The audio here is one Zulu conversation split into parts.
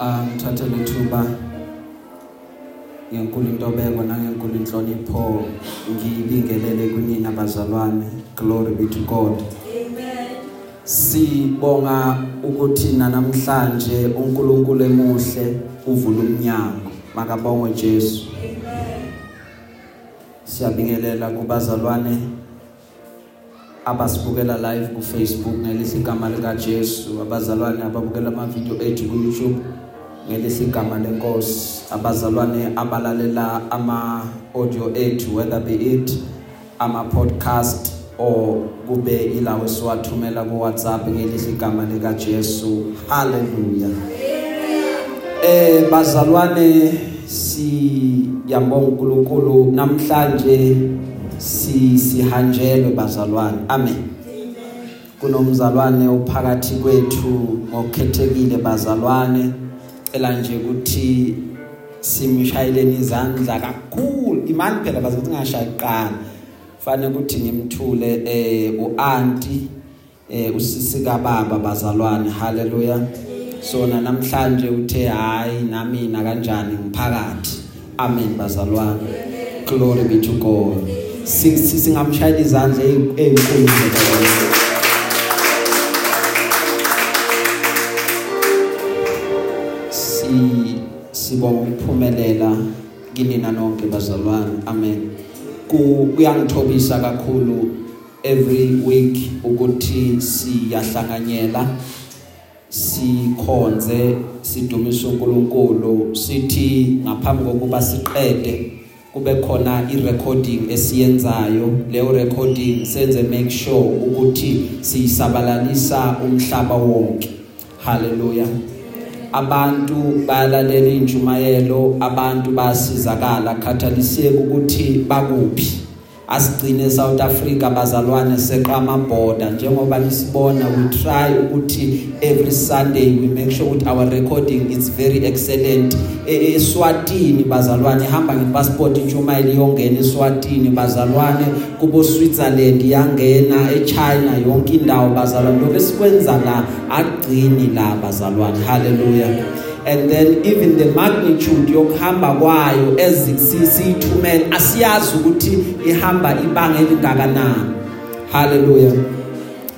ngithathe lethuba ngenkulu intobeko nangenkulu inhlonipho ngibingelele kunina bazalwane. Glory be to God. Amen. sibonga ukuthi namhlanje uNkulunkulu emuhle uvula umnyango. Makabongwe Jesu. Amen. siyabingelela kubazalwane abasibukela live ku Facebook ngelihle igama lika Jesu abazalwane ababukela ama video ethu ku YouTube ngelihle igama lenkosi abazalwane abalalela ama audio ethu whether be it ama podcast or kube ilawo siwathumela ku WhatsApp ngelihle igama lika Jesu hallelujah eh bazalwane siyambonga uNkulunkulu. Namhlanje si sihanjelwe bazalwane. Amen. Kunomzalwane ophakathi kwethu ngokukhethekile bazalwane. Cela nje ukuthi simshayeleni izandla kakhulu. Imani phela bazokuthi ngashaya iqala fanele ukuthi ngimthule eh uanti eh usisika baba bazalwane. Haleluya sona namhlanje uthe hayi namina kanjani ngiphakathi amen bazalwane. Glory be to god. Singamshayela izandla ezinkulu sibonga ukuphumelela kinina nonke bazalwane. Amen. Kuyangithobisa kakhulu every week ukuthi siyahlanganyela sikhonze sidumise uNkulunkulu sithi ngaphambi kokuba siqede kube khona i-recording esiyenzayo. Leyo recording senze make sure ukuthi siyisabalalisa umhlaba wonke. Haleluya abantu bayalalela injumayelo abantu basizakala khathaliseke ukuthi bakuphi. Asigcine South Africa bazalwane seqa amabhoda njengoba nisibona we try ukuthi every Sunday we make sure ukuthi our recording is very excellent. eSwatini bazalwane ihamba ngepassport intshumayeli yongena eSwatini bazalwane kubo Switzerland yangena eChina yonke indawo bazalwane. Lokho esikwenza la agcini la bazalwane. Hallelujah. And then even the magnitude yokuhamba kwayo ezisithumela asiyazi ukuthi ihamba ibanga elingakanani. Haleluya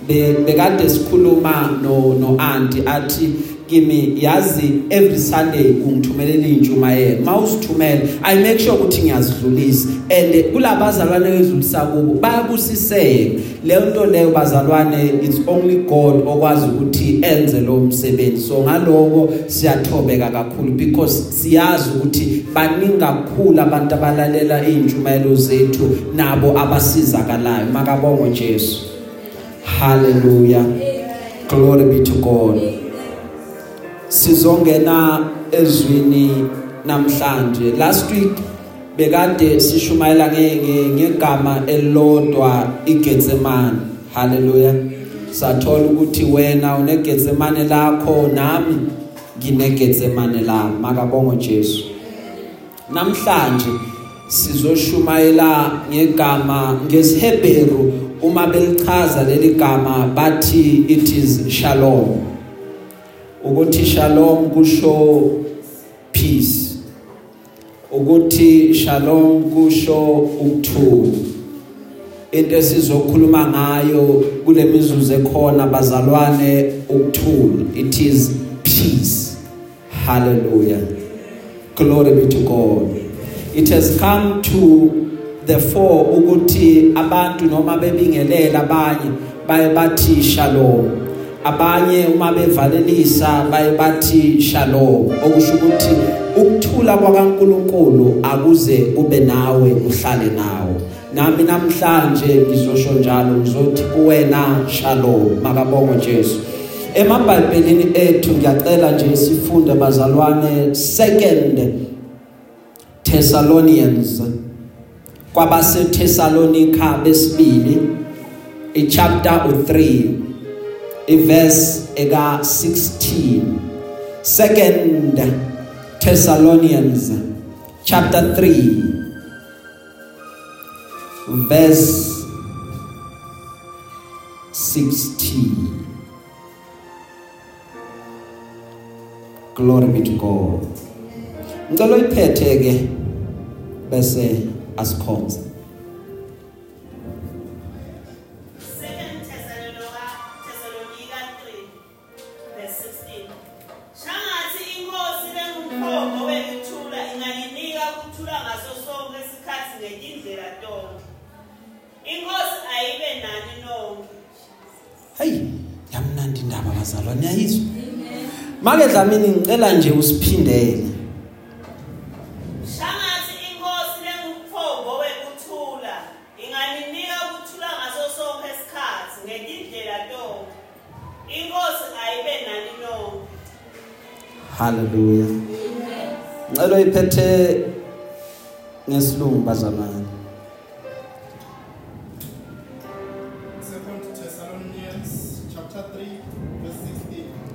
bekade sikhuluma no no auntie athi kimi yazi every sunday ungithumelela intshumayelo mawusithumela i make sure ukuthi ngiyazidlulisa. And kulabazalwane ezidlulisa kubo bayabusiseka. Leyo nto leyo bazalwane it's only god okwazi ukuthi enze lo msebenzi. So ngaloko siyathobeka kakhulu because siyazi ukuthi baningi kakhulu abantu abalalela intshumayelo zethu nabo abasizakalayo. Makabongo Jesu. Hallelujah. Glory be to god. Sizongena ezwini namhlanje. Last week bekade sishumayela ngegama elilodwa iGetsemane. Haleluya. Sathola ukuthi wena uneGetsemane lakho nami ngineGetsemane lami makabongo Jesu. Namhlanje sizoshumayela ngegama ngesihebheru. Uma belichaza leli gama bathi it is shalom. Ukuthi shalom kusho peace. Ukuthi shalom kusho ukuthula into esizokhuluma ngayo kule mizuzu ekhona bazalwane ukuthula it is peace. Hallelujah. Glory be to god. It has come to the four ukuthi abantu noma bebingelela abanye baye bathi shalom. Abanye uma bevalelisa baye bathi shalom. Okusho ukuthi ukuthula kwaNkuluNkulu akuze kube nawe uhlale nawo. Nami namhlanje ngizosho njalo ngizothi kuwena shalom. Makabongo Jesu. Emabhayibhelini ethu ngiyacela nje sifunde bazalwane second Thessalonians kwabase Thessalonica besibili ichapter 3 iverse eka 16 second Thessalonians chapter 3 verse 16 glory be to god. Ngicela uyiphethe ke bese asikhonza. Make dlamini ngicela nje usiphindele. Shangathi inkosi lengumphombo wekuthula inganinika ukuthula ngaso sonke isikhathi ngedindlela tonke. Inkosi ayibe nani nonke. Hallelujah. Ngicela uyiphethe ngesilungu bazalwane.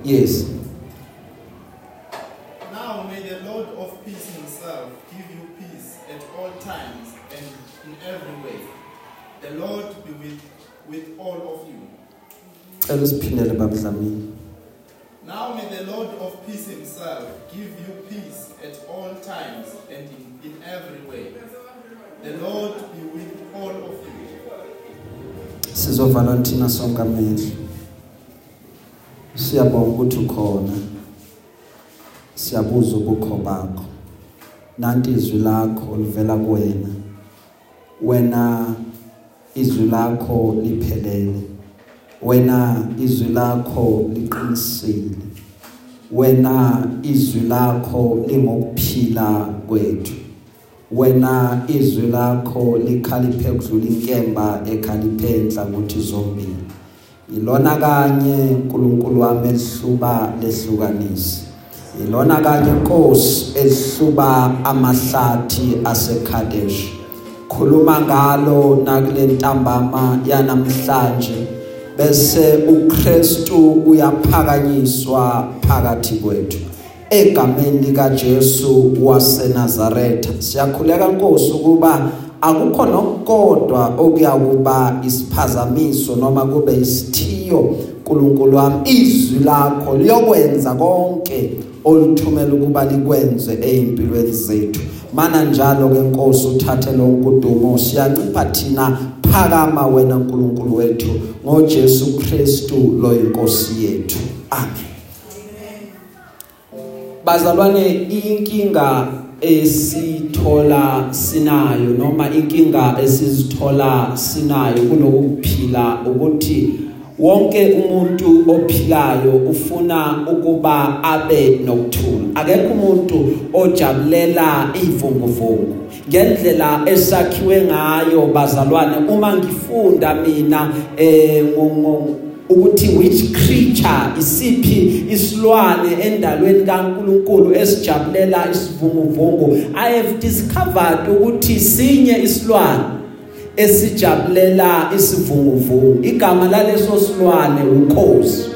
Yes. Cela usiphindele babudlamini. Now may the Lord of peace himself give you peace at all times and in, in every way. The Lord be with all of you. Sizovala thina sonke amehlo. Siyabonga ukuthi ukhona. Siyabuza ubukho bakho. Nanti izwi lakho livela kuwena. Wena izwi lakho liphelele. Wena izwi lakho liqinisile. Wena izwi lakho lingokuphila kwethu. wena izwi lakho likhaliphe kudlula inkemba ekhaliphe enhlangothi zombili ilona kanye uNkulunkulu wami elihluba lehlukanisi ilona kanye inkosi elihluba amahlathi aseKadesh khuluma ngalo nakule ntambama yanamhlanje bese uKristu uyaphakanyiswa phakathi kwethu. Egameni lika Jesu waseNazaretha. Siyakhuleka Nkosi ukuba akukho nokukodwa okuyakuba isiphazamiso noma kube isithiyo. uNkulunkulu wami izwi lakho liyokwenza konke oluthumela ukuba likwenze ezimpilweni zethu. Mana njalo ke Nkosi uthathe lonke udumo siyancipha thina phakama wena uNkulunkulu wethu ngoJesu Kristu lo inkosi yethu. Amen. Bazalwane inkinga esithola sinayo noma inkinga esizithola sinayo kulokuphila ukuthi wonke umuntu ophilayo ufuna ukuba abe nokuthula. Akekho umuntu ojabulela ivunguvungu. Ngendlela esakhiwe ngayo bazalwane uma ngifunda mina eh ukuthi which creature isiphi isilwane endalweni kaNkuluNkulu esijabulela isivunguvungu i have discovered ukuthi sinye isilwane. Esijabulela isivunguvungu igama laleso silwane ukhozi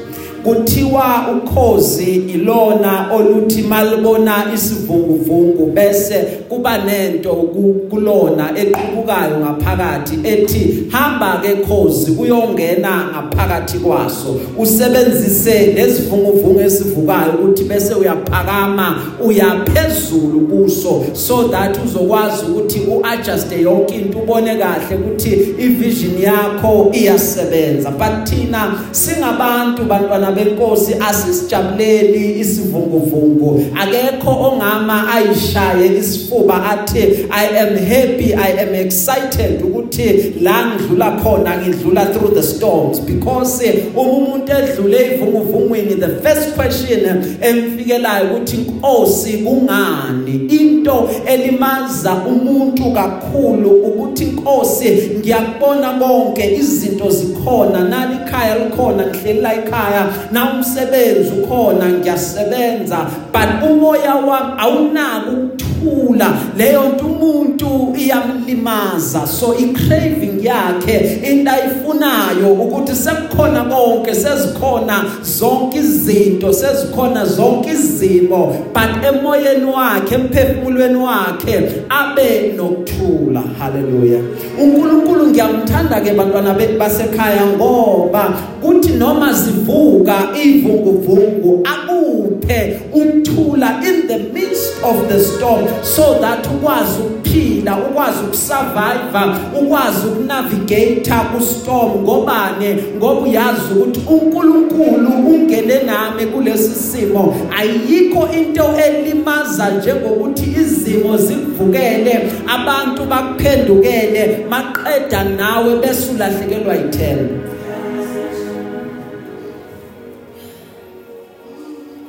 kuthiwa ukhozi ilona oluthi malibona isivunguvungu bese kuba nento kulona equbukayo ngaphakathi ethi hamba ke khozi uyongena ngaphakathi kwaso. Usebenzise lesivunguvungu esivukayo ukuthi bese uyaphakama uyaphezulu kuso so that uzokwazi ukuthi uadjust yonke into ubone kahle ukuthi ivision yakho iyasebenza. But thina singabantu bantwana benkosi asisijabuleli isivunguvungu. Akekho ongama ayishaye isifuba athi i am happy i am excited ukuthi la ngidlula khona ngidlula through the storms. Because uma umuntu edlule ivunguvungwini the first question emfikelayo ukuthi inkosi kungani? Into elimaza umuntu kakhulu ukuthi inkosi ngiyakubona konke izinto zikhona nali ikhaya likhona ngihleli la ekhaya na umsebenzi ukhona ngiyasebenza but umoya wami awunaki ukuthula leyo nto umuntu iyamlimaza. So i craving yakhe into ayifunayo ukuthi sekukhona konke sezikhona zonke izinto sezikhona zonke izimo. But emoyeni wakhe emphefumulweni wakhe abe nokuthula. Haleluya uNkulunkulu ngiyamthanda ke bantwana basekhaya ngoba kuthi noma zivuka ivunguvungu akuphi akuphe ukuthula in the midst of the storm so that ukwazi ukuphila ukwazi ukusurvive ukwazi ukunavigate ku storm ngobane ngoba uyazi ukuthi uNkulunkulu ungene nami kulesi simo. Ayikho into elimaza njengokuthi izimo zikuvukele abantu bakuphendukele maqeda nawe bese ulahlekelwa yithemba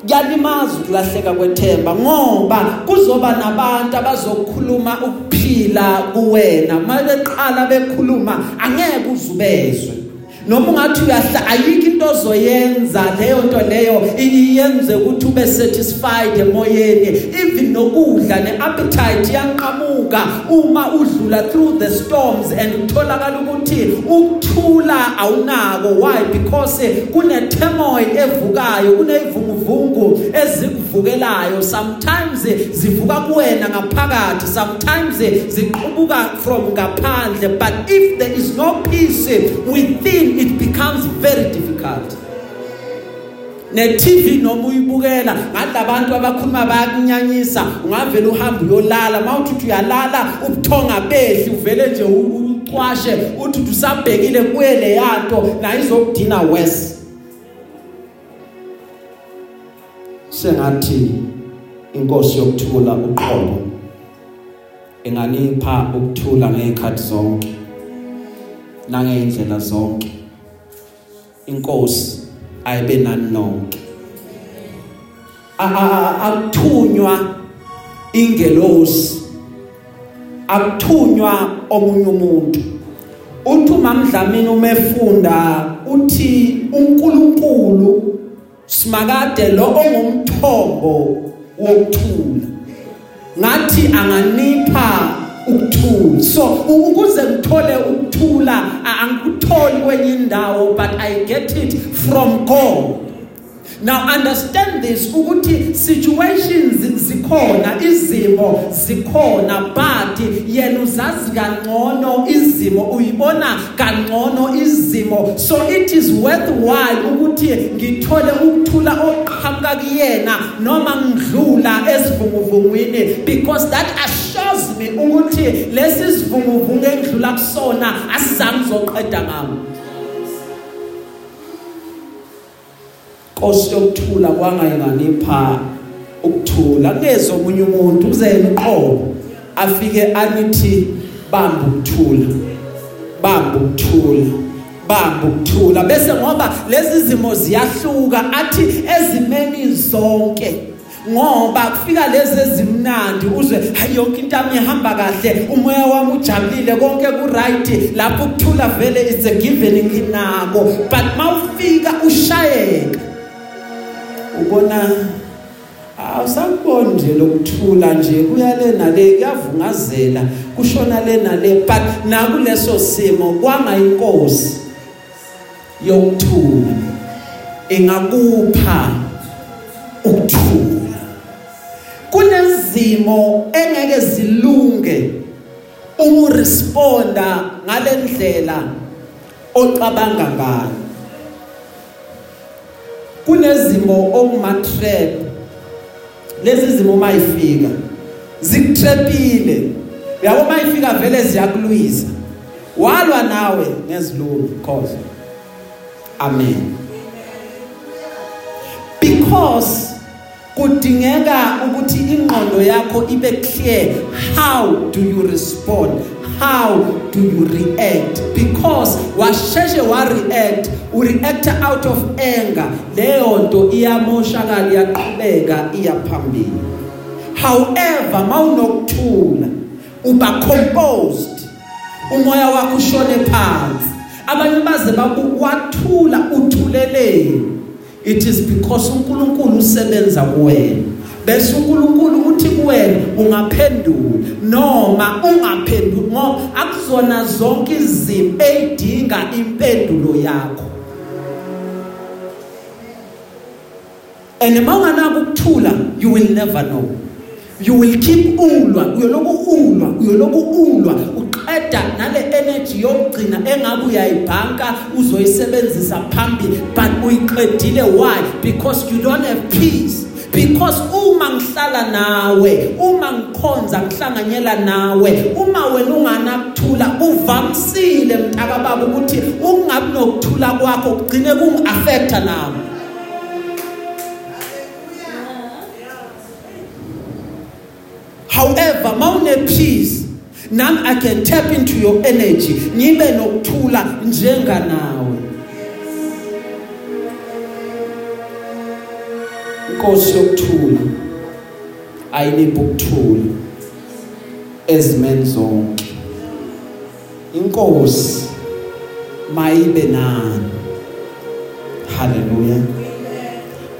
kuyalimaza ukulahleka kwethemba ngoba kuzoba nabantu abazokhuluma ukuphila kuwena. Mabeqala bekhuluma angeke uzubezwe. Noma ungathi uyahla ayikho into ozoyenza. Leyo nto leyo iyenze ukuthi ube satisfied emoyeni. Even nokudla neappetite yanqamuka uma udlula through the storms and utholakala ukuthi ukuthula awunako. Why? Because kune turmoil evukayo kuneyivunguvungu ezikuvukelayo. Sometimes zivuka kuwena ngaphakathi sometimes ziqubuka from ngaphandle. But if there is no peace within it becomes very difficult. Ne TV noma uyibukela ngalabantu abakhuluma bayakunyanyisa ungavela uhamba uyolala. Mawuthi uyalala ubuthonga behli uvele nje ucwashe uthi usabhekile kuye le yanto na izokudina west sengathi inkosi yokuthula uqobo enganipha ukuthula ngezikhathi zonke nangeindlela zonke. Inkosi ayibe nani nonke akuthunywa ingelosi akuthunywa omunye umuntu. Uthi umamdlamini umefunda uthi uNkulunkulu simakade lo ongumthombo wokuthula. Ngathi anganipha ukuthula. So ukuze ngithole ukuthula angikutholi kwenye indawo but i get it from god. Now understand this ukuthi situations zikhona izimo zikhona but yena uzazi kangcono izimo uyibona kangcono izimo. So it is worthwhile ukuthi ngithole ukuthula oqhamuka kuyena noma ngidlula esivunguvungwini because that me ukuthi lesi sivunguvungu engidlula kusona asizange zoqeda ngamo Nkosi yokuthula kwangayinganipha ukuthula kunezo omunye umuntu uzena uqobo afike anithi bamba ukuthula bamba ukuthula bamba ukuthula. Bese ngoba lezi zimo ziyahluka athi ezimeni zonke ngoba kufika lezi ezimnandi uzwe hayi yonke into yami ihamba kahle umoya wami ujabulile konke ku right lapho ukuthula vele it's a given nginako. But mawufika ushayeka ubona awusakuboni nje lokuthula nje kuyale nale kuyavungazela kushona le nale. But nakuleso simo kwangayinkosi yokuthula ingakupha ukuthula. Kunezimo engeke zilunge uma responda ngalendlela ocabanga ngayo kunezimo okuma trap lezi zimo mayifika zikutrapile. Uyabo mayifika vele ziyakulwisa. Walwa nawe ngezilungu cause amen. Because kudingeka ukuthi ingqondo yakho ibe clear. How do you respond? How do you react? Because washeshe wa react u react out of anger. Leyo nto iyamoshakala iyaqhubeka iyaphambili however mawunokuthula uba composed umoya wakho ushone phansi. Abanye baze bakuwathula uthulelele it is because uNkulunkulu usebenza kuwena. Bese uNkulunkulu uthi kuwena ungaphendula noma ungaphenduli ngoba akuzona zonke izimo edinga impendulo yakho. And mawunganako ukuthula you will never know. You will keep ulwa uyoloku ulwa uyoloku ulwa uqeda nale energy yokugcina engabe uyayibhanka uzoyisebenzisa phambili but uyiqedile why? Because you don't have peace. Because uma ngihlala nawe uma ngikhonza ngihlanganyela nawe uma wena unganakuthula uvamsile mntaka baba ukuthi ukungabi nokuthula kwakho kugcine kungiaffecta nami however mawune peace nami i can tap into your energy. Ngibe nokuthula njenganawe. Inkosi yokuthula ayiniphi ukuthula ezimeni zonke. Inkosi mayibe nani? Haleluya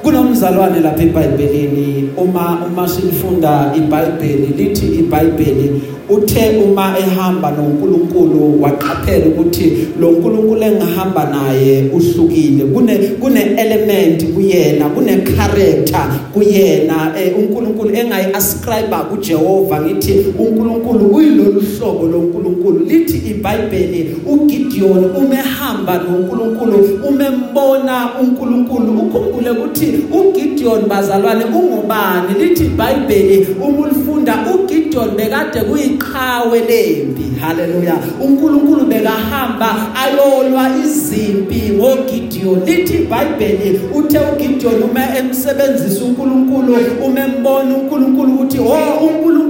kunomzalwane lapha eBhayibhelini uma uma silifunda iBhayibheli lithi iBhayibheli uthe uma ehamba noNkulunkulu waqaphela ukuthi lo nkulunkulu engihamba naye uhlukile. Kune kune element kuyena kune character kuyena eh, uNkulunkulu engayi ascribe kuJehova ngithi uNkulunkulu uyilolu hlobo loNkulunkulu lithi iBhayibheli uGideon umehamba noNkulunkulu umembona uNkulunkulu. Ukhumbule ukuthi uGideon bazalwane ungubani? Lithi iBhayibheli uma ulifunda uGideon bekade kuyi iqhawe lempi. Haleluya uNkulunkulu bekahamba ayolwa izimpi ngoGideon. Lithi iBhayibheli uthe uGideon uma emsebenzisa uNkulunkulu umembona uNkulunkulu ukuthi oh uNkulunkulu.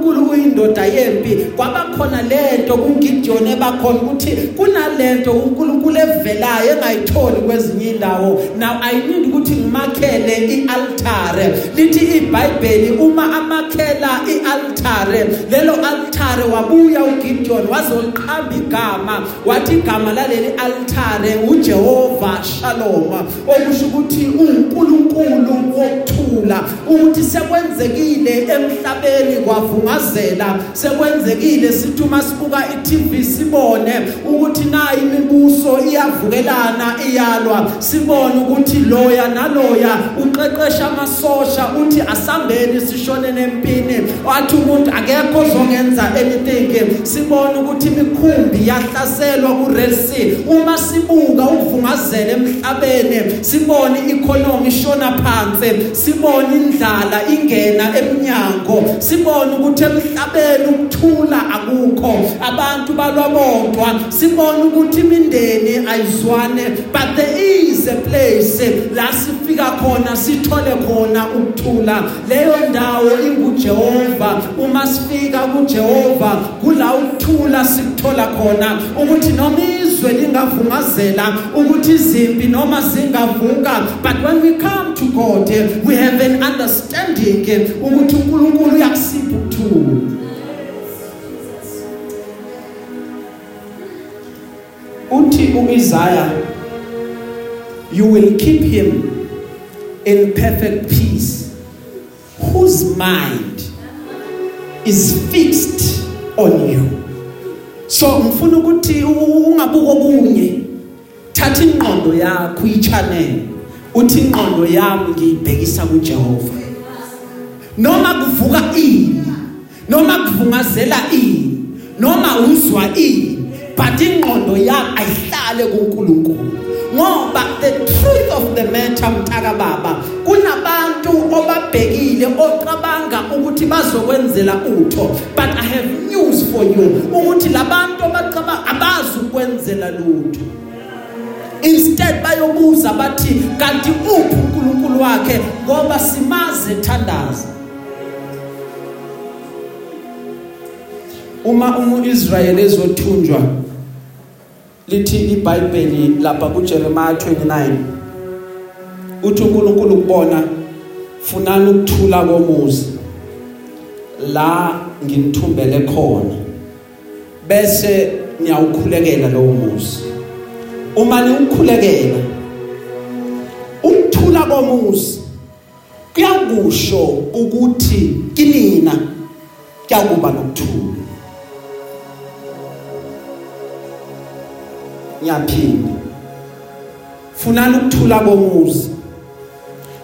Uyindoda yempi kwabakhona lento kuGideon ebakhona ukuthi kunalento uNkulunkulu evelayo engayitholi kwezinye indawo now i need ukuthi ngimakhele ialtare lithi iBhayibheli uma amakhela ialtare lelo altare altare wabuya uGideon wazoliqhamba igama. Wathi igama laleli altare uJehova Shalom okusho ukuthi uNkulunkulu wokuthula ukuthi sekwenzekile emhlabeni kwavungazela sekwenzekile sithi uma sibuka iTV sibone ukuthi nayi imibuso iyavukelana iyalwa. Sibone ukuthi loya naloya uqeqesha amasosha uthi asambeni sishone nempini. Wathi umuntu akekho ozongenza anything sibona ukuthi imikhumbi yahlaselwa ku Red Sea. Uma sibuka ukuvungazela emhlabeni sibona economy ishona phansi sibona indlala ingena eminyango sibona ukuthi emhlabeni ukuthula akukho. Abantu balwabodwa sibona ukuthi imindeni ayizwane but there is a place la sifika khona sithole khona ukuthula. Leyo ndawo inguJehova. Uma sifika kuJehova kula ukuthula sikuthola khona ukuthi noma izwe lingavungazela ukuthi izimpi noma zingavuka but when we come to God we have an understanding ukuthi uNkulunkulu uyakusipha ukuthula uthi uIsaiah you will keep him in perfect peace whose mind is fixed on you. So ngifuna ukuthi ungabuka okunye thatha ingqondo yakho ichannel. Uthi ingqondo yami ngiyibhekisa kuJehova. Noma kuvuka ini noma kuvungazela ini noma uzwa ini but ingqondo yami ayihlale kuNkulunkulu. Ngoba the truth of the matter mtaka baba kunabantu obabhekile ocabanga ukuthi bazokwenzela utho. But i have news for you ukuthi labantu abacaba abazi ukwenzela lutho. Instead bayobuza bathi kanti uphi uNkulunkulu wakhe? Ngoba simaze thandaza uma umuIsrayeli ezothunjwa lithi iBhayibheli lapha kuJeremiah 29 uthi uNkulunkulu kubona funani ukuthula komuzi la nginithumbele khona bese niyawukhulekela lowo muzi. Uma niwukhulekela ukuthula komuzi kuyakusho ukuthi kinina kuyakuba nokuthula. Ngiyaphinda funani ukuthula komuzi?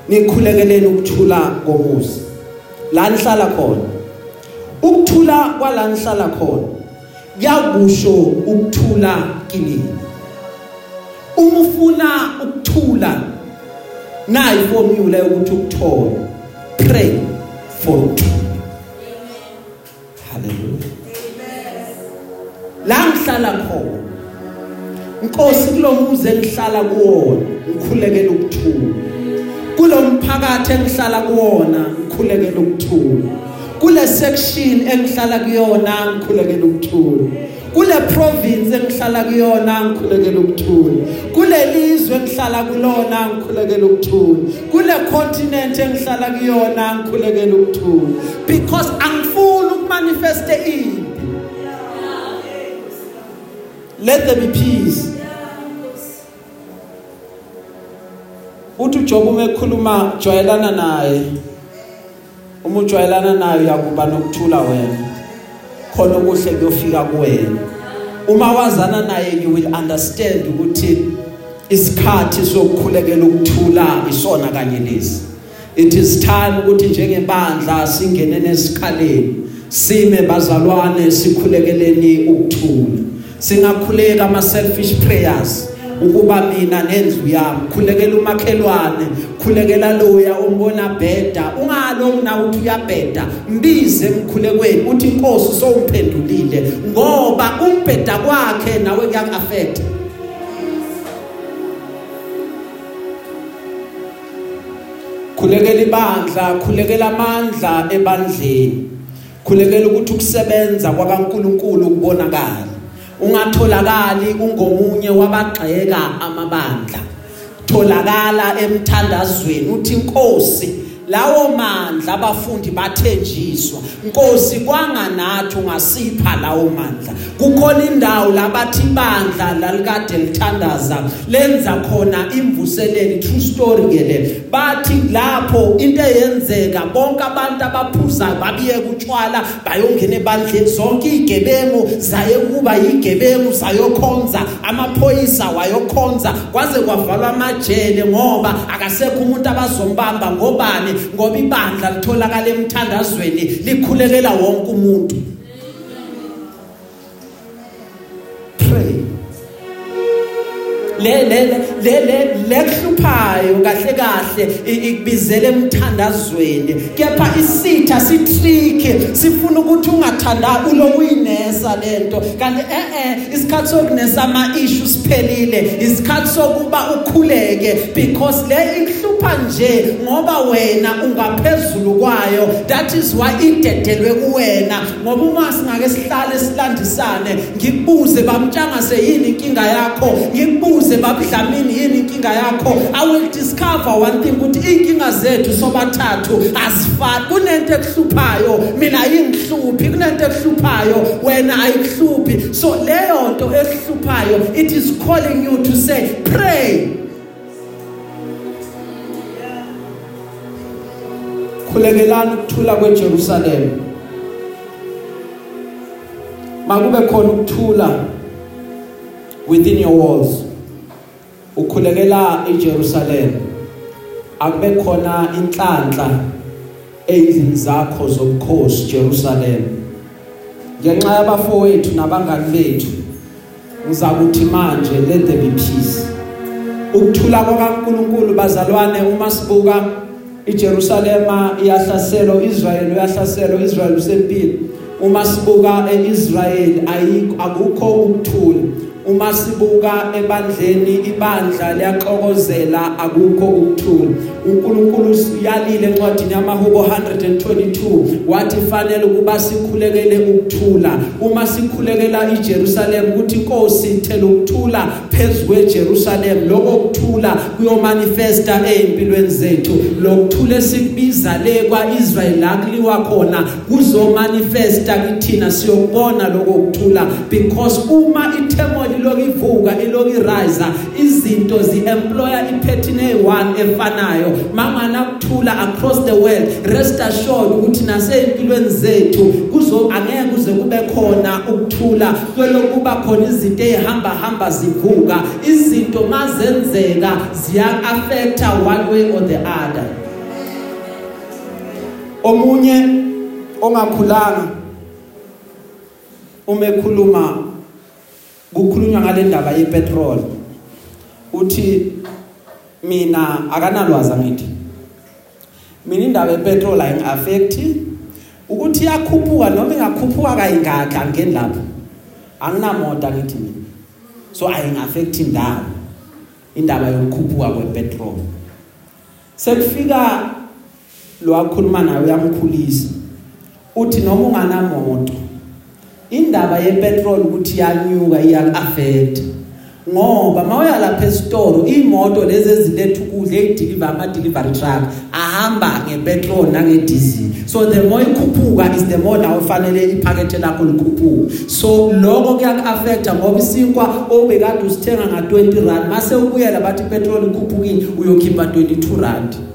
Nikhulekeleni ukuthula komuzi. La nihlala khona. Ukuthula kwala nihlala khona kuyakusho ukuthula kinini uma ufuna ukuthula nayi formula ukuthi ukuthola. Pray for ukuthula haleluya la ngihlala khona. Nkosi kulomuzi engihlala kuwona ngikhulekela ukuthula. Kulomphakathi engihlala kuwona ngikhulekela ukuthula. Kule section engihlala kuyona ngikhulekela ukuthula. Kule province engihlala kuyona ngikhulekela ukuthula. Kule lizwe engihlala kulona ngikhulekela ukuthula. Kule continent engihlala kuyona ngikhulekela ukuthula. Because angifuni ukumanifeste impi. Let there be peace. Uthi uJob uma ekhuluma jwayelana naye. Uma ujwayelana naye uyakuba nokuthula wena. Khona okuhle kuyofika kuwena. Uma wazana naye you will understand ukuthi isikhathi sokukhulekela ukuthula isona kanye lesi. It is time ukuthi njengebandla singene nesikhaleni sime bazalwane sikhulekeleni ukuthula. Singakhuleka ama selfish prayers. Ukuba mina nendlu yami. Khulekela umakhelwane khulekela loya umbona bheda. Ungalo na uthi uyabheda? Mbize emkhulekweni uthi inkosi sowumphendulile ngoba umbheda kwakhe nawe kuyakuaffect khulekela ibandla khulekela amandla ebandleni. Khulekela ukuthi ukusebenza kwakaNkuluNkulu kubonakala ungatholakali ungomunye wabagxeka amabandla. Tholakala emthandazweni uthi inkosi lawo mandla abafundi bathenjiswa Nkosi kwanganathi ungasipha lawo mandla. Kukhona indawo labathi bandla lalikade lithandaza lenza khona imvuselelo true story ke le. Bathi lapho into eyenzeka bonke abantu abaphuza babiye kutshwala bayongena ebandleni. Zonke igebengu zaye kuba yigebengu sayokhonza amaphoyisa wayokhonza kwaze kwavalwa amajele ngoba akasekho umuntu abazombamba ngobani. Ngoba ibandla litholakala emthandazweni likhulekela wonke umuntu. Pray. Lekuhluphayo kahle kahle ikubizela emthandazweni. Kepha isitha sitricky sifuna ukuthi ungathanda ulokuyinesa lento kanti eh eh isikhathi sokunesa ama issues siphelile isikhathi sokuba ukhuleke because le ikuhlupha nje ngoba wena ungaphezulu kwayo that is why idedelwe kuwena. Ngoba uma singake sihlale silandisane ngikubuze bamtshangase yini inkinga yakho ngikubuze babudlamini yini inkinga yakho? I will discover one thing ukuthi inkinga zethu sobathathu azifani. Kunento ekuhluphayo mina ayingihluphi kunento ekuhluphayo wena ayikuhluphi so leyo nto ekuhluphayo it is calling you to say pray. Khulekelana ukuthula kweJerusalem. Makube khona ukuthula within your walls. Ukhulekela eJerusalem akube khona inhlanhla ezindlini zakho zobukhosi Jerusalem. Ngenxa yabafowethu nabangani bethu ngizakuthi manje let there be peace. Ukuthula kwaNkuluNkulu bazalwane uma sibuka iJerusalema iyahlaselwa Israel uyahlaselwa Israel usempilo uma sibuka eIsrael ayikho akukho ukuthula. Uma sibuka ebandleni ibandla liyaxokozela akukho ukuthula. uNkulunkulu uyalile encwadini yamahubo 122 wathi fanele ukuba sikhulekele ukuthula. Uma sikhulekela iJerusalem ukuthi inkosi ithela ukuthula phezulu kweJerusalem. Lokho kuthula kuyomanifesta ezimpilweni zethu. Lokuthula esikubiza le kwaIsrael la kuliwa khona kuzomanifesta kithina. Siyokubona lokho kuthula because uma ithemoli iloku ivuka iloku irise izinto ziemployer ipattern e1 efanayo. Mangana kuthula across the world rest assured ukuthi nasempilweni zethu kuzo angeke kuze kube khona ukuthula kwelokuba khona izinto ezihamba hamba zivuka izinto mazenzeka ziya affecta one way or the other. Omunye ongakhulanga uma ekhuluma kukhulunywa ngale ndaba yepetrol. Uthi mina akanalwazi angithi mina indaba yepetrol ayingiaffect ukuthi iyakhuphuka noma ingakhuphuka kayingakhi angeni lapho anginamoto angithi mina. So ayingaffect indawo indaba yokukhuphuka kwepetrol. Sekufika lo wakhuluma nawe uyamkhulisa. Uthi noma unganamoto indaba yepetrol ukuthi iyanyuka iyakuaffect ngoba mawuya lapha esitoro imoto lezi eziletha ukudla ezideliver ama delivery truck ahamba ngepetrol nange diesel so the more ikhuphuka is the more nawe fanele iphakethe lakho likhuphuka so lokho kuyakuaffecta ngoba isinkwa obekade usithenga nga 20 rand mase ubuyela bathi ipetrol ikhuphukile uyokhipha 22 rand.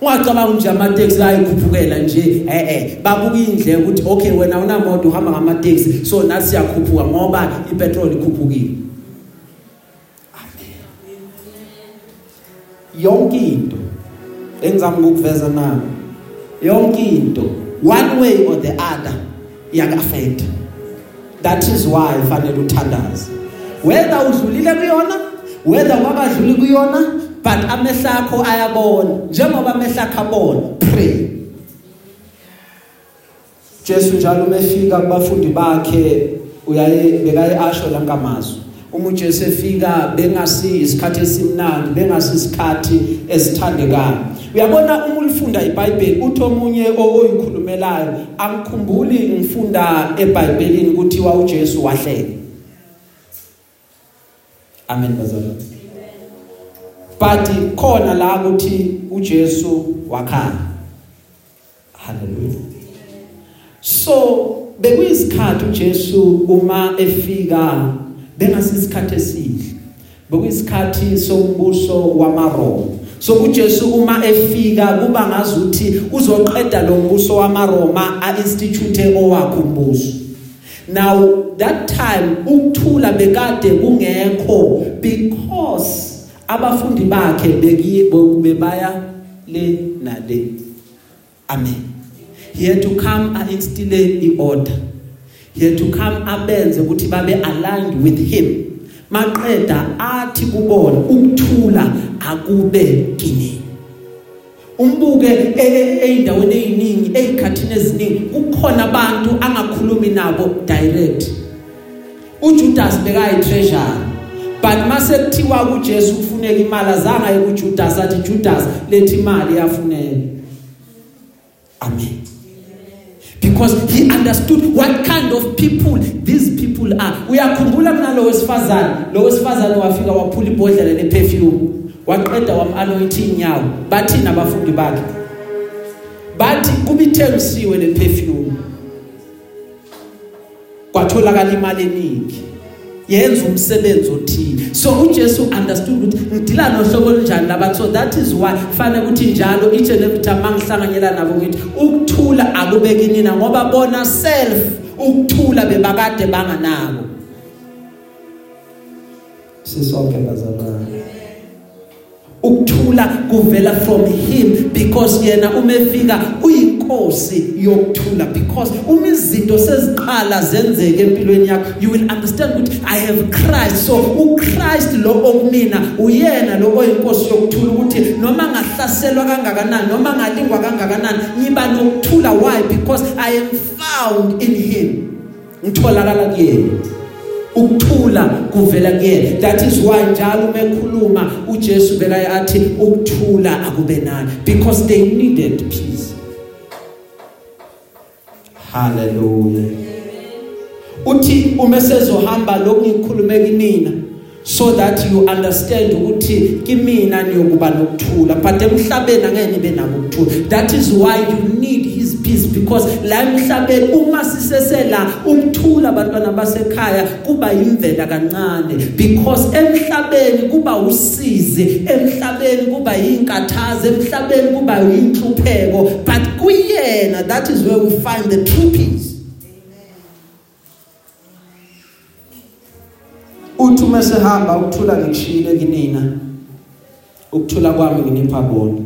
Ungacabanga nje amateksi ayikhuphukela nje? Eh eh babuka indlela ukuthi okay wena unamoto uhamba ngamateksi. So nathi siyakhuphuka ngoba ipetrol ikhuphukile. Yonke into engizama ukuveza nayo yonke into one way or the other iyakuaffect that is why fanele uthandaze. Whether udlulile kuyona whether wabadluli kuyona but amehla akho ayabona njengoba amehla akho abona pray. Jesu njalo umefika kubafundi bakhe uyaye bekaye asho lankamazwi uma uJesu efika bengasi isikhathi esimnandi bengasi isikhathi esithandekayo uyabona uma ulifunda iBhayibheli? Uthi omunye oyikhulumelayo angikhumbuli ngifunda eBhayibhelini ukuthi wa uJesu wahleka. Amen bazalwane. But khona la ukuthi uJesu wakhala. Haleluya so bekuyisikhathi uJesu uma efika bengasisikhathi esihle bekuyisikhathi sombuso wamaRoma. So uJesu uma efika kuba ngazuthi uzoqeda lo mbuso wamaRoma a-institute owakho umbuso. Now that time ukuthula bekade kungekho because abafundi bakhe bebaya le nale amen. He had to come and instill i-order. He had to come abenze ukuthi babe aligned with him. Maqeda athi kubona ukuthula akube kini. Umbuke eindaweni eziningi ezikhathini eziningi kukhona abantu angakhulumi nabo direct. uJudas bekayi treasure but mase kuthiwa kuJesu kufuneka imali azange aye kuJudas athi Judas lethi imali yafuneka amen. Because he understood what kind of people these people are. Uyakhumbula kunalo wesifazane? Lo wesifazane wafika waphula ibhodlela leperfume waqeda wamanointa inyawo. Bathina abafundi bakhe bathi kubithengisiwe leperfume kwatholakala imali eningi. Yenza umsebenzi othile. So uJesu understood ukuthi ngidila nohlobo olunjani labantu. So that is why fanele ukuthi njalo each and every time mangihlanganyela nabo ngithi ukuthula akubeki nina ngoba bona self ukuthula bebakade banganako sisonke bazalwane. Ukuthula kuvela from him because yena umefika uyinkosi yokuthula because uma izinto seziqala zenzeke empilweni yakho. You will understand ukuthi i have Christ. So uChrist lo okumina uyena lo oyinkosi yokuthula ukuthi noma ngahlaselwa kangakanani noma ngalingwa kangakanani ngiba nokuthula. Why? Because i am found in him. Ngitholakala kuyena. Ukuthula kuvela kuyena. That is why njalo uma ekhuluma uJesu bekaye athi ukuthula akube nani. Because they needed peace. Hallelujah. Uthi uma sezohamba lokungikhulume kinina so that you understand ukuthi kimina niyokuba nokuthula but emhlabeni angeke nibe nabo ukuthula. That is why you need his peace because la emhlabeni uma sisesela ukuthula abantwana basekhaya kuba imvela kancane. Because emhlabeni kuba usizi emhlabeni kuba yinkathazo emhlabeni kuba yinhlupheko but kuyena that is where we find the true peace. Uthi uma sehamba ukuthula ngikushiyile kinina. Ukuthula kwami nginipha bona.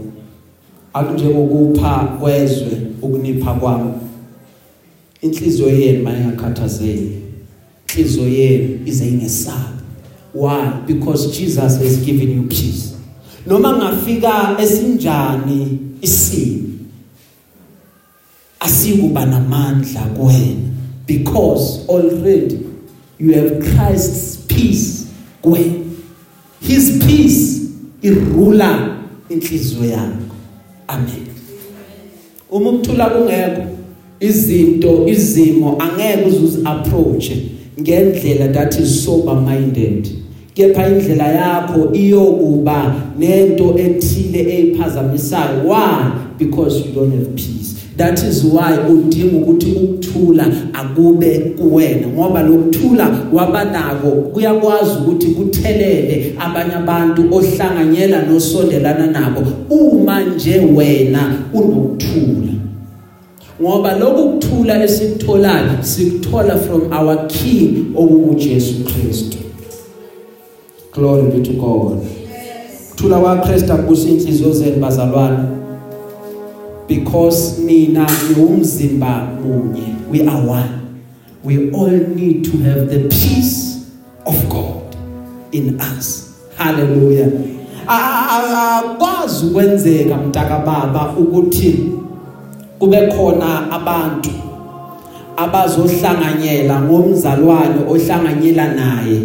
Akunjengokupha kwezwe ukunipha kwami inhliziyo yenu mayingakhathazeki. Inhliziyo yenu ize ingesabi. Why? Because Jesus has given you peace. Noma ngafika esinjani isimo asikuba namandla kuwena. Because already you have Christ's peace kuwena his peace irula inhliziyo yakho. Amen. Uma ukuthula kungekho izinto izimo angeke uzuzi approach ngendlela that is sober minded kepha indlela yakho iyokuba nento ethile eyiphazamisayo. Why? Because you don't have peace. That is why udinga ukuthi ukuthula akube kuwena ngoba lokuthula wabanako kuyakwazi ukuthi kuthelele abanye abantu ohlanganyela nosondelana nabo uma nje wena unokuthula. Ngoba lokuthula esikutholayo sikuthola from our king okuJesu Kristu. Glory be to God. Kuthula kwaKristu akubusa inhliziyo zenu bazalwane. Because nina niumzimba munye. We are one. We all need to have the peace of God in us. Hallelujah. Akwazi ukwenzeka mntaka baba ukuthi kube khona abantu abazohlanganyela ngomzalwane ohlanganyela naye.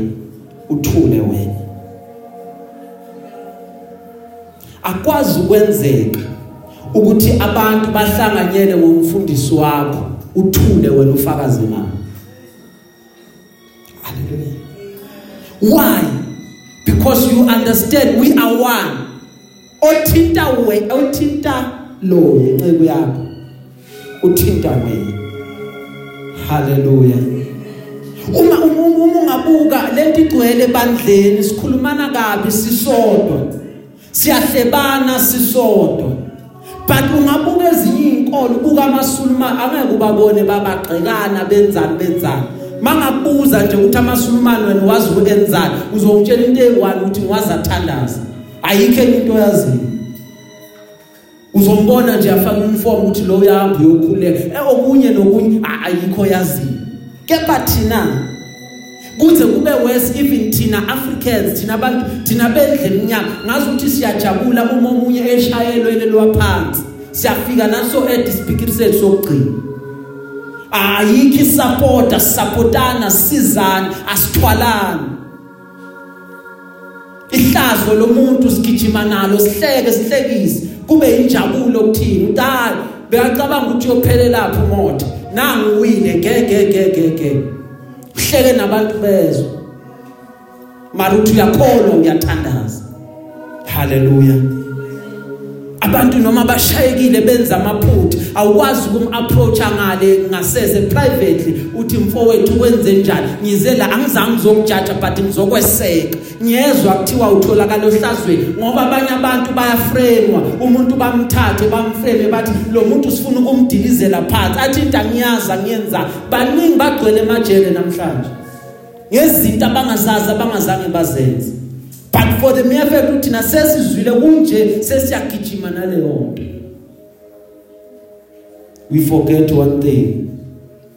Uthule wena. Akwazi ukwenzeka ukuthi abantu bahlanganyele ngomfundisi wakho uthule wena ufakaze nawo haleluya why? Because you understand we are one. Othinta we othinta lo inceku yakho. Uthinta wena haleluya uma uma ungabuka lento igcwele ebandleni sikhulumana kabi sisodwa. Siyahlebana sisodwa. But ungabuka ezinye izinkolo buka amasulumani angeke ubabone babagqekana benzani benzani. Mangakubuza nje ukuthi amasulumani wena wazi ukenzani uzongitshela into eyiwani ukuthi ngwazathandaza ayikho into oyaziyo. Uzombona nje afaka uniform ukuthi lo uyahamba uyokhuleka. Eh okunye nokunye ayikho yaziyo kepha thina kuze kube worse even thina Africans thina abantu thina bendle eminyaka ngazi ukuthi siyajabula uma omunye eshayelwe lwaphansi siyafika naso edi speaker sethu sokugcina. Ayikho isupporta supportana sizana asithwalana. Ihlazo lomuntu sigijima nalo sihleke sihlekise. Kube injabulo ukuthini utali bekacabanga ukuthi uyophelela lapho umoto nangu uwile ngeke ngeke ngeke uhleke nabantu bezwe. Mara uthi uyakholwa uyathandaza. Haleluya abantu noma bashayekile benza amaphutha awukwazi ukum-approach ngale ngasese privately. Uthi mfowethu wenze njani? Ngize la angizange ngizokujaja but ngizokweseka. Ngiyezwa kuthiwa utholakala ohlazweni ngoba abanye abantu bayafremwa. Umuntu bamthathe bamfreme bathi lo muntu sifuna ukumdilizela phansi. Athi into angiyazi angiyenza. Baningi bagcwele emajele namhlanje. Ngezinto abangazazi abangazange bazenze. But for the mere fact ukuthi nasesizwile kunje sesiyagijima naleyo nto. We forget one thing.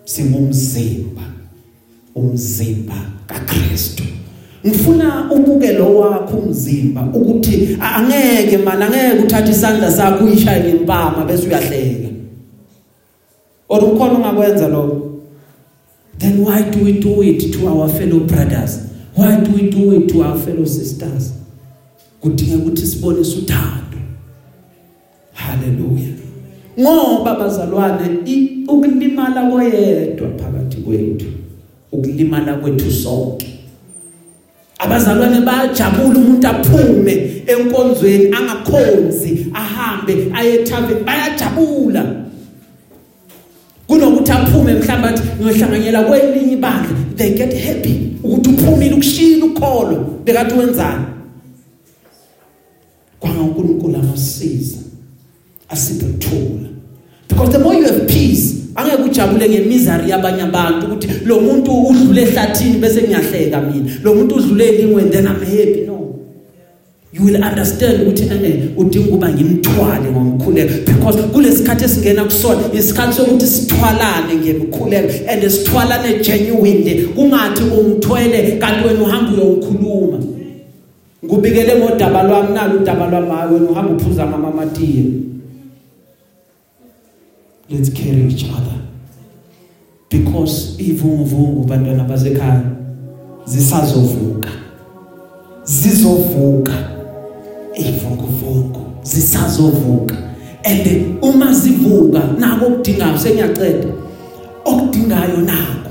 Singumzimba. Umzimba kaKristu. Ngifuna ubuke lo wakho umzimba ukuthi angeke mana angeke uthathe isandla sakho uyishaye ngempama bese uyahleka. Or ukhona ungakwenza lokho? Then why do we do it to our fellow brothers? Why do we do it to our fellow sisters? Kudinga ukuthi sibonise uthando haleluya ngoba bazalwane ukulimala koyedwa phakathi kwethu ukulimala kwethu sonke. Abazalwane bayajabula umuntu aphume enkonzweni angakhonzi ahambe ayethave bayajabula. Kunokuthi aphume mhlawumbe athi ngiyohlanganyela kwelinye ibandla. They get happy ukuthi uphumile ukushila ukholo bekade wenzani? Kwanga uNkulunkulu amasiza asiphe ukuthula because the more you have peace angeke ujabule ngemisery yabanye abantu ukuthi lo muntu udlule ehlathini bese ngiyahleka mina. Lo muntu udlule elingweni then I'm happy. No. You will understand ukuthi eh udinga ukuba ngimthwale ngomkhuleko. Because kulesikhathi esingena kusona isikhathi sokuthi sithwalane ngemkhuleko and sithwalane genuinely. Kungathi umthwele kanti wena uhamba uyomkhuluma ngubikele ngodaba lwami nalo udaba lwami hayi wena uhamba uphuza ngamamatiye let's carry each other. Because ivunguvungu bantwana basekhaya zisazovuka. Zizovuka. Ivunguvungu zisazovuka. And uma zivuka nako okudingayo sengiyaceda okudingayo nako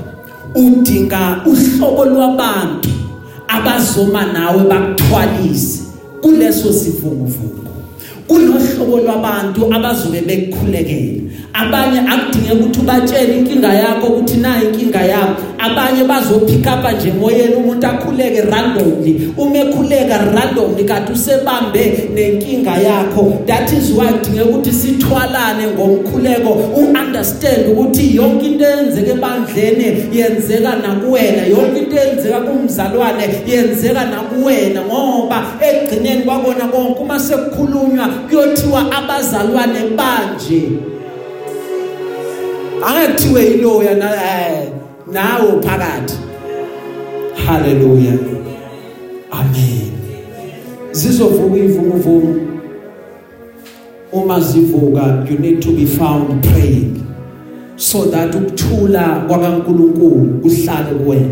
udinga uhlobo lwabantu abazoma nawe bakuthwalise kuleso sivunguvungu kunohlobo lwabantu abazobe bekukhulekela abanye akudingeka ukuthi ubatshele inkinga yakho ukuthi nayi inkinga yami abanye bazopick up nje moyeni umuntu akhuleke randomly. Uma ekhuleka randomly kanti usebambe nenkinga yakho. That is why kudingeka ukuthi sithwalane ngomkhuleko. Uunderstand ukuthi yonke into eyenzeka ebandleni yenzeka nakuwena. Yonke into eyenzeka kumzalwane yenzeka nakuwena ngoba egcineni kwakona konke uma sekukhulunywa kuyothiwa abazalwane banje. Angekuthiwe iloya na eh nawo phakathi. Haleluya. Amen. Zizovuka ivunguvungu uma zivuka you need to be found praying so that ukuthula kwaNkuluNkulu kuhlale kuwena.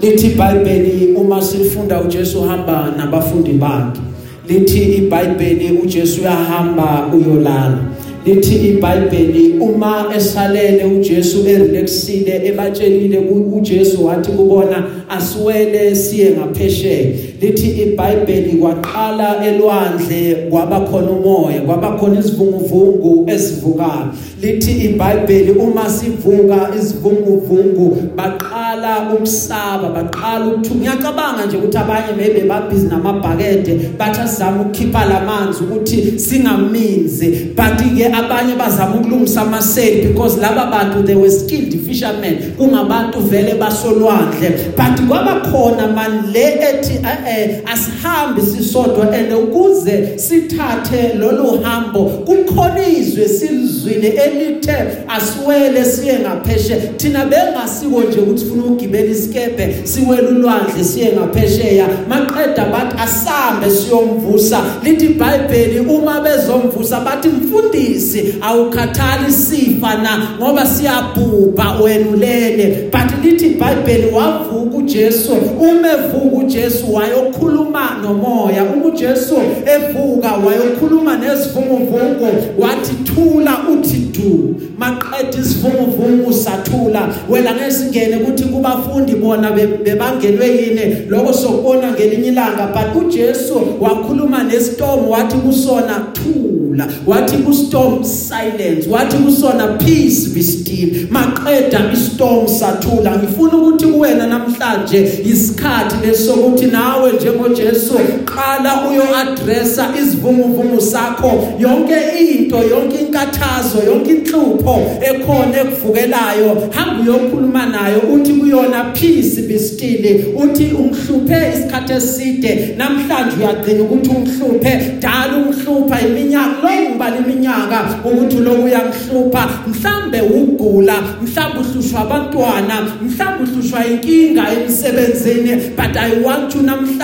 Lithi iBhayibheli uma silifunda uJesu hamba nabafundi bakhe. Lithi iBhayibheli uJesu uyahamba uyolala. Lithi iBhayibheli uma esalele uJesu erelaxile ebatshelile uJesu wathi kubona asiwele siye ngaphesheya. Lithi iBhayibheli kwaqala elwandle kwaba khona umoya kwaba khona isivunguvungu esivukayo. Lithi iBhayibheli uma sivuka isivunguvungu baqala ukusaba baqala ukuthi ngiyacabanga nje ukuthi abanye maybe babhizi namabhakede bathi asizama ukukhipha lamanzi ukuthi singaminzi. But ke abanye bazama ukulungisa amaseli because laba bantu they were skilled fishermen. Kungabantu vele basolwandle. But kwaba khona man le ethi eh asihambe sisodwa and ukuze sithathe lolu hambo kukhona izwe silizwile elithe asiwele siye ngapheshe. Thina bengasiko nje ukuthi sifuna ukugibela isikebe siwele ulwandle siye ngaphesheya. Maqeda bathi asambe siyomvusa. Lithi iBhayibheli uma bezomvusa bathi mfundisi awukhathali sifa na ngoba siyabhubha wena ulele but lithi iBhayibheli wavuka uJesu. Uma evuka uJesu wayokhuluma nomoya. Uma uJesu evuka wayokhuluma nesivunguvungu wathi thula uthi du. Maqeda isivunguvungu sathula. Wena ngesingene ukuthi kubafundi bona bebangenwe yini? Lokho sokubona ngelinye ilanga but uJesu wakhuluma nestorm wathi kusona thula. Wathi kustorm silence. Wathi kusona peace be still. Maqeda istorm sathula. Ngifuna ukuthi kuwena namhlanje isikhathi lesokuthi nawe njengoJesu qala uyo addressa isivunguvungu sakho yonke into yonke inkathazo yonke inhlupho ekhona ekuvukelayo hamba uyokhuluma nayo uthi kuyona peace be still uthi umhluphe isikhathi eside namhlanje uyagcina ukuthi umhluphe dala umhlupha iminyaka lo ngibala iminyaka ukuthi lokhu uyangihlupha mhlambe ugula mhlambe uhlushwa abantwana mhlambe uhlushwa inkinga emsebenzini but i want you namhlanje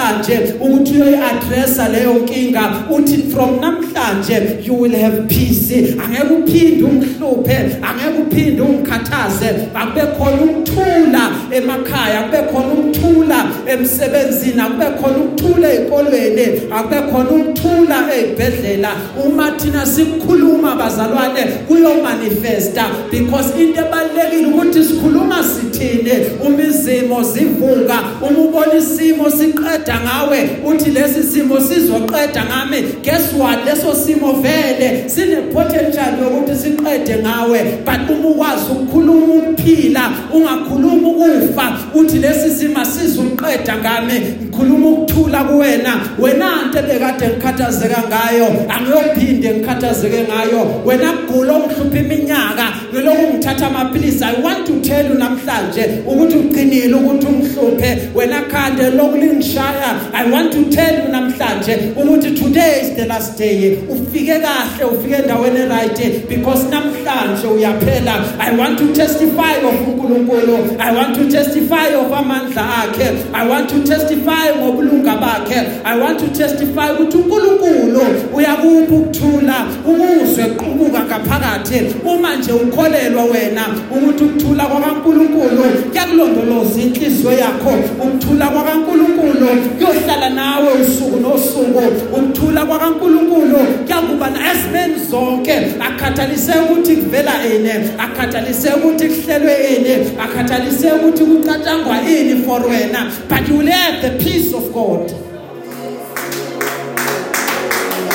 ukuthi uyoyi-addressa leyo nkinga uthi from namhlanje you will have peace. Angeke uphinde umhluphe angeke uphinde ungikhathaze akube khona ukuthula emakhaya akube khona ukuthula emsebenzini akube khona ukuthula ezikolweni akube khona ukuthula ezibhedlela uma thina sikhuluma bazalwane kuyo manifesta because into ebalekile ukuthi sikhuluma sithini. Uma izimo zivuka uma ubona isimo siqeda ngawe. Uthi lesi simo sizoqeda ngami. Guess what leso simo vele sine potential yokuthi siqede ngawe. But uma ukwazi ukukhuluma ukuphila ungakhuluma ukufa. Uthi lesi simo sizoqeda ngami. Ngikhuluma ukuthula kuwena. Wena into ebekade ngikhathazeka ngayo angiyophinde ngikhathazeke ngayo. Wena gula ongihlupha iminyaka ngelokhu uthatha amaphilisi i want to tell you namhlanje ukuthi uqinile ukuthi umhluphe. Wena khande lokulingishaya i want to tell you namhlanje ukuthi today is the last day. Ufike kahle ufike endaweni right because namhlanje uyaphela. I want to testify of uNkulunkulu. I want to testify of amandla akhe. I want to testify ngobulunga bakhe. I want to testify ukuthi uNkulunkulu uyakupha ukuthula ukuzwe qubuka ngaphakathi. Uma nje ukholelwa wena ukuthi ukuthula kwaNkulunkulu kuyakulondoloza inhliziyo yakho. Ukuthula kwaNkulunkulu kuyohlala nawe usuku nosuku. Ukuthula kwaNkulunkulu kuyakuba ezimeni zonke. Akhathalise ukuthi kuvela ini akhathalise ukuthi kuhlelwe ini akhathalise ukuthi kucatshangwa ini for wena. But you have the peace of God.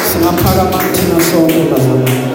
Singaphakama thina sonke bazalwane